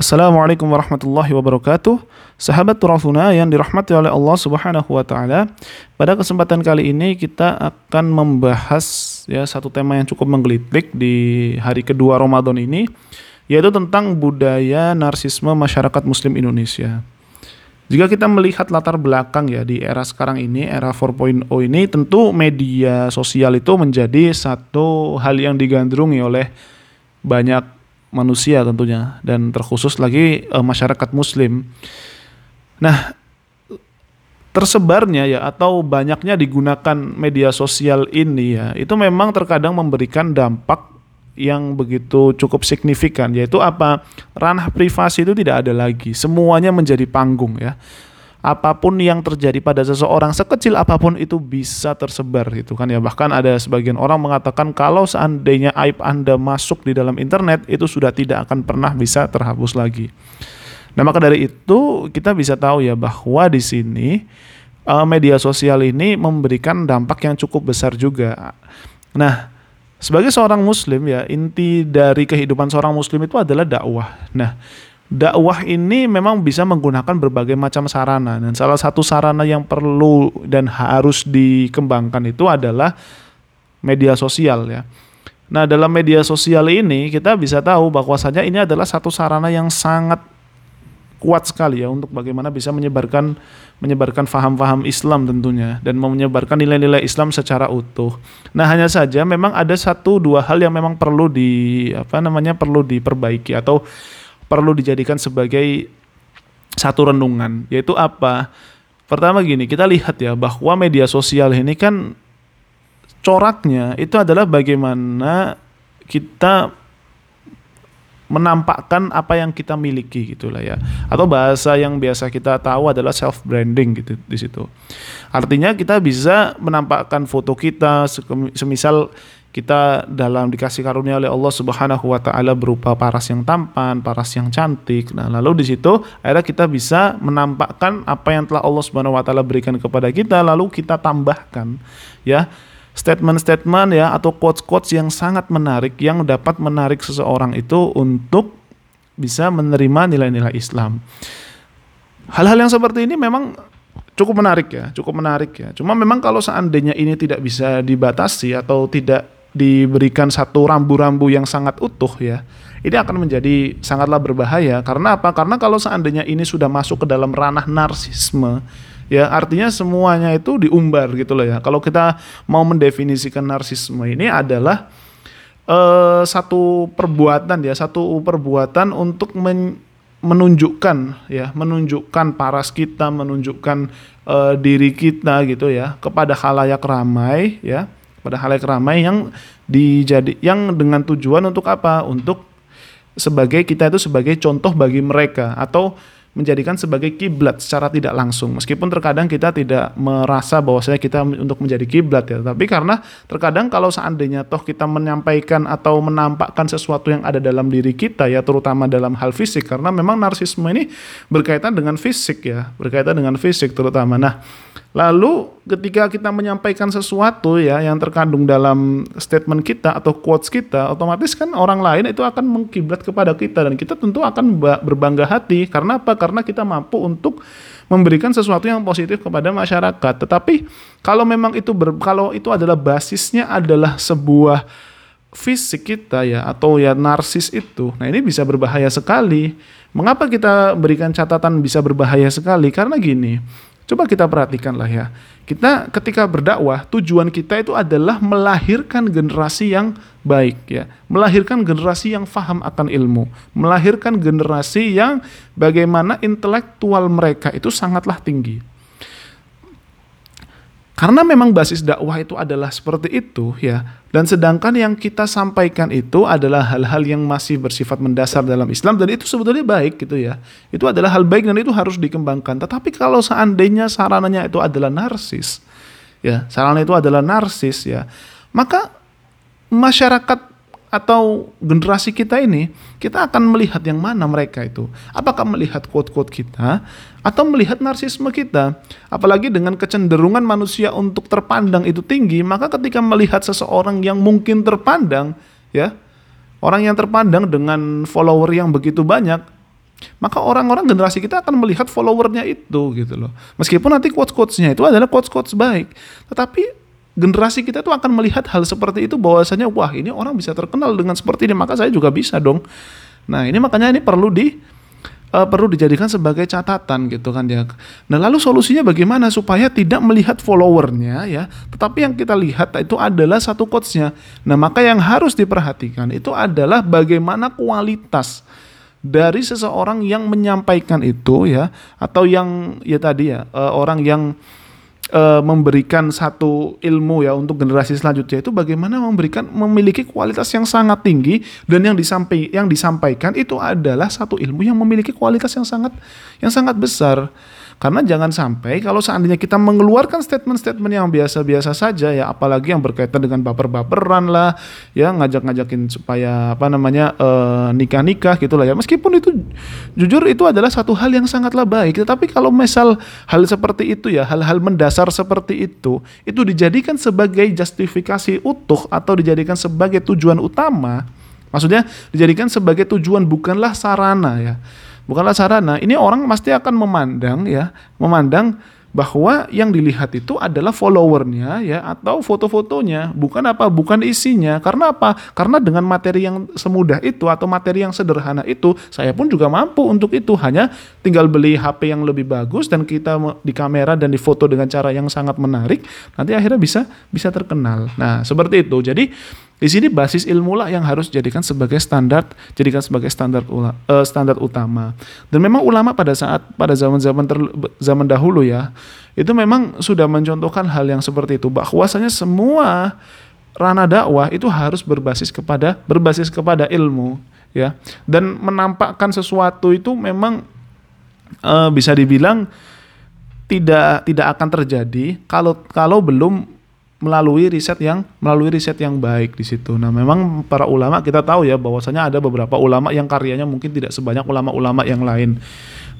Assalamualaikum warahmatullahi wabarakatuh. Sahabat Turafuna yang dirahmati oleh Allah Subhanahu wa taala. Pada kesempatan kali ini kita akan membahas ya satu tema yang cukup menggelitik di hari kedua Ramadan ini yaitu tentang budaya narsisme masyarakat muslim Indonesia. Jika kita melihat latar belakang ya di era sekarang ini, era 4.0 ini tentu media sosial itu menjadi satu hal yang digandrungi oleh banyak manusia tentunya dan terkhusus lagi e, masyarakat muslim. Nah, tersebarnya ya atau banyaknya digunakan media sosial ini ya, itu memang terkadang memberikan dampak yang begitu cukup signifikan yaitu apa? Ranah privasi itu tidak ada lagi. Semuanya menjadi panggung ya apa pun yang terjadi pada seseorang sekecil apa pun itu bisa tersebar gitu kan ya bahkan ada sebagian orang mengatakan kalau seandainya aib Anda masuk di dalam internet itu sudah tidak akan pernah bisa terhapus lagi. Nah, maka dari itu kita bisa tahu ya bahwa di sini uh, media sosial ini memberikan dampak yang cukup besar juga. Nah, sebagai seorang muslim ya, inti dari kehidupan seorang muslim itu adalah dakwah. Nah, dakwah ini memang bisa menggunakan berbagai macam sarana dan salah satu sarana yang perlu dan harus dikembangkan itu adalah media sosial ya. Nah, dalam media sosial ini kita bisa tahu bahwasanya ini adalah satu sarana yang sangat kuat sekali ya untuk bagaimana bisa menyebarkan menyebarkan faham-faham Islam tentunya dan menyebarkan nilai-nilai Islam secara utuh. Nah, hanya saja memang ada satu dua hal yang memang perlu di apa namanya perlu diperbaiki atau perlu dijadikan sebagai satu renungan, yaitu apa? Pertama gini, kita lihat ya bahwa media sosial ini kan coraknya itu adalah bagaimana kita menampakkan apa yang kita miliki gitulah ya. Atau bahasa yang biasa kita tahu adalah self branding gitu di situ. Artinya kita bisa menampakkan foto kita semisal kita dalam dikasih karunia oleh Allah Subhanahu wa taala berupa paras yang tampan, paras yang cantik. Nah, lalu di situ akhirnya kita bisa menampakkan apa yang telah Allah Subhanahu wa taala berikan kepada kita lalu kita tambahkan ya statement-statement ya atau quotes-quotes yang sangat menarik yang dapat menarik seseorang itu untuk bisa menerima nilai-nilai Islam. Hal-hal yang seperti ini memang cukup menarik ya, cukup menarik ya. Cuma memang kalau seandainya ini tidak bisa dibatasi atau tidak diberikan satu rambu-rambu yang sangat utuh ya, ini akan menjadi sangatlah berbahaya. Karena apa? Karena kalau seandainya ini sudah masuk ke dalam ranah narsisme, ya artinya semuanya itu diumbar gitu loh ya. Kalau kita mau mendefinisikan narsisme ini adalah uh, satu perbuatan ya, satu perbuatan untuk men menunjukkan ya, menunjukkan paras kita, menunjukkan uh, diri kita gitu ya kepada halayak ramai ya pada halayak ramai yang dijadi yang dengan tujuan untuk apa? Untuk sebagai kita itu sebagai contoh bagi mereka atau menjadikan sebagai kiblat secara tidak langsung. Meskipun terkadang kita tidak merasa bahwa saya kita untuk menjadi kiblat ya, tapi karena terkadang kalau seandainya toh kita menyampaikan atau menampakkan sesuatu yang ada dalam diri kita ya, terutama dalam hal fisik karena memang narsisme ini berkaitan dengan fisik ya, berkaitan dengan fisik terutama. Nah, Lalu ketika kita menyampaikan sesuatu ya yang terkandung dalam statement kita atau quotes kita, otomatis kan orang lain itu akan mengkiblat kepada kita dan kita tentu akan berbangga hati. Karena apa? Karena kita mampu untuk memberikan sesuatu yang positif kepada masyarakat. Tetapi kalau memang itu ber, kalau itu adalah basisnya adalah sebuah fisik kita ya atau ya narsis itu. Nah, ini bisa berbahaya sekali. Mengapa kita berikan catatan bisa berbahaya sekali? Karena gini, Coba kita perhatikanlah ya. Kita ketika berdakwah, tujuan kita itu adalah melahirkan generasi yang baik ya. Melahirkan generasi yang faham akan ilmu, melahirkan generasi yang bagaimana intelektual mereka itu sangatlah tinggi. Karena memang basis dakwah itu adalah seperti itu ya. Dan sedangkan yang kita sampaikan itu adalah hal-hal yang masih bersifat mendasar dalam Islam dan itu sebetulnya baik gitu ya. Itu adalah hal baik dan itu harus dikembangkan. Tetapi kalau seandainya sarananya itu adalah narsis ya, sarana itu adalah narsis ya, maka masyarakat atau generasi kita ini, kita akan melihat yang mana mereka itu. Apakah melihat quote-quote kita atau melihat narsisme kita? Apalagi dengan kecenderungan manusia untuk terpandang itu tinggi, maka ketika melihat seseorang yang mungkin terpandang, ya, orang yang terpandang dengan follower yang begitu banyak, maka orang-orang generasi kita akan melihat followernya itu gitu loh. Meskipun nanti quotes-quotesnya itu adalah quotes-quotes baik, tetapi generasi kita itu akan melihat hal seperti itu bahwasanya wah ini orang bisa terkenal dengan seperti ini maka saya juga bisa dong. Nah ini makanya ini perlu di uh, perlu dijadikan sebagai catatan gitu kan ya. Nah lalu solusinya bagaimana supaya tidak melihat followernya ya, tetapi yang kita lihat itu adalah satu quotesnya. Nah maka yang harus diperhatikan itu adalah bagaimana kualitas dari seseorang yang menyampaikan itu ya atau yang ya tadi ya uh, orang yang uh, memberikan satu ilmu ya untuk generasi selanjutnya itu bagaimana memberikan memiliki kualitas yang sangat tinggi dan yang disampaikan yang disampaikan itu adalah satu ilmu yang memiliki kualitas yang sangat yang sangat besar. Karena jangan sampai kalau seandainya kita mengeluarkan statement-statement yang biasa-biasa saja ya, apalagi yang berkaitan dengan baper-baperan lah, ya ngajak-ngajakin supaya apa namanya uh, nikah-nikah gitulah ya. Meskipun itu jujur itu adalah satu hal yang sangatlah baik, tetapi kalau misal hal seperti itu ya, hal-hal mendasar seperti itu, itu dijadikan sebagai justifikasi utuh atau dijadikan sebagai tujuan utama, maksudnya dijadikan sebagai tujuan bukanlah sarana ya bukanlah sarana. Ini orang pasti akan memandang ya, memandang bahwa yang dilihat itu adalah followernya ya atau foto-fotonya. Bukan apa bukan isinya. Karena apa? Karena dengan materi yang semudah itu atau materi yang sederhana itu saya pun juga mampu untuk itu. Hanya tinggal beli HP yang lebih bagus dan kita di kamera dan di foto dengan cara yang sangat menarik nanti akhirnya bisa bisa terkenal. Nah seperti itu. Jadi di sini basis ilmu lah yang harus jadikan sebagai standar, jadikan sebagai standar ula, uh, standar utama. Dan memang ulama pada saat pada zaman-zaman zaman dahulu ya, itu memang sudah mencontohkan hal yang seperti itu bahwasanya semua ranah dakwah itu harus berbasis kepada berbasis kepada ilmu ya. Dan menampakkan sesuatu itu memang uh, bisa dibilang tidak tidak akan terjadi kalau kalau belum melalui riset yang melalui riset yang baik di situ. Nah, memang para ulama kita tahu ya bahwasanya ada beberapa ulama yang karyanya mungkin tidak sebanyak ulama-ulama yang lain.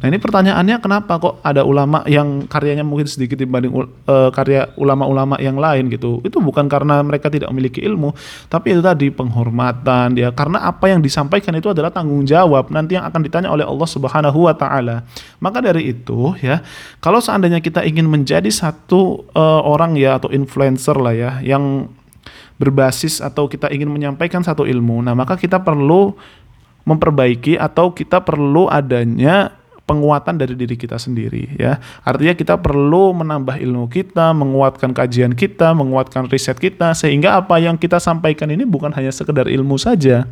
Nah ini pertanyaannya kenapa kok ada ulama yang karyanya mungkin sedikit dibanding uh, karya ulama-ulama yang lain gitu? Itu bukan karena mereka tidak memiliki ilmu, tapi itu tadi penghormatan dia. Karena apa yang disampaikan itu adalah tanggung jawab nanti yang akan ditanya oleh Allah Subhanahu Wa Taala. Maka dari itu ya, kalau seandainya kita ingin menjadi satu uh, orang ya atau influencer lah ya yang berbasis atau kita ingin menyampaikan satu ilmu, nah maka kita perlu memperbaiki atau kita perlu adanya penguatan dari diri kita sendiri ya. Artinya kita perlu menambah ilmu kita, menguatkan kajian kita, menguatkan riset kita sehingga apa yang kita sampaikan ini bukan hanya sekedar ilmu saja.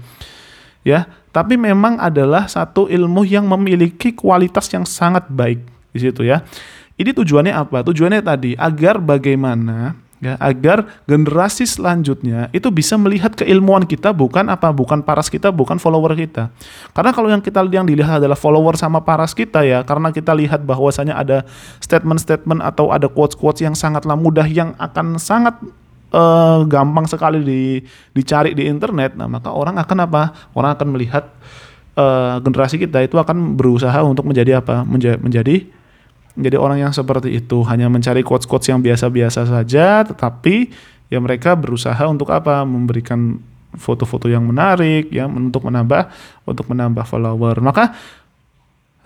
Ya, tapi memang adalah satu ilmu yang memiliki kualitas yang sangat baik di situ ya. Ini tujuannya apa? Tujuannya tadi agar bagaimana ya agar generasi selanjutnya itu bisa melihat keilmuan kita bukan apa bukan paras kita bukan follower kita. Karena kalau yang kita yang dilihat adalah follower sama paras kita ya karena kita lihat bahwasanya ada statement-statement atau ada quotes-quotes yang sangatlah mudah yang akan sangat uh, gampang sekali di, dicari di internet nah maka orang akan apa? Orang akan melihat uh, generasi kita itu akan berusaha untuk menjadi apa? Menjadi, menjadi menjadi orang yang seperti itu hanya mencari quotes-quotes yang biasa-biasa saja tetapi ya mereka berusaha untuk apa? Memberikan foto-foto yang menarik ya untuk menambah untuk menambah follower. Maka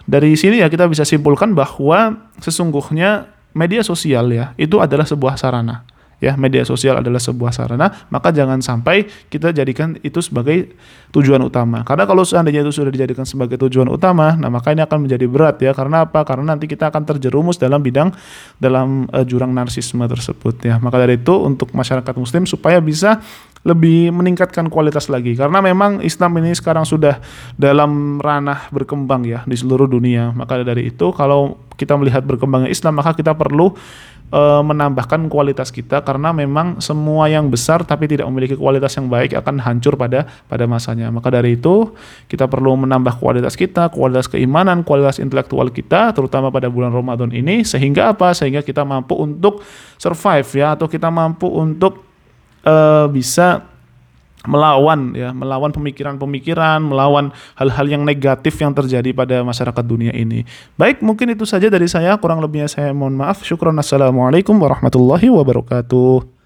dari sini ya kita bisa simpulkan bahwa sesungguhnya media sosial ya itu adalah sebuah sarana ya media sosial adalah sebuah sarana maka jangan sampai kita jadikan itu sebagai tujuan utama. Karena kalau seandainya itu sudah dijadikan sebagai tujuan utama nah maka ini akan menjadi berat ya. Karena apa? Karena nanti kita akan terjerumus dalam bidang dalam uh, jurang narsisme tersebut ya. Maka dari itu untuk masyarakat muslim supaya bisa lebih meningkatkan kualitas lagi. Karena memang Islam ini sekarang sudah dalam ranah berkembang ya di seluruh dunia. Maka dari itu kalau kita melihat berkembangnya Islam maka kita perlu e, menambahkan kualitas kita karena memang semua yang besar tapi tidak memiliki kualitas yang baik akan hancur pada pada masanya. Maka dari itu kita perlu menambah kualitas kita, kualitas keimanan, kualitas intelektual kita terutama pada bulan Ramadan ini sehingga apa? Sehingga kita mampu untuk survive ya atau kita mampu untuk e, bisa melawan ya melawan pemikiran-pemikiran melawan hal-hal yang negatif yang terjadi pada masyarakat dunia ini. Baik mungkin itu saja dari saya. Kurang lebihnya saya mohon maaf. Syukron. Assalamualaikum warahmatullahi wabarakatuh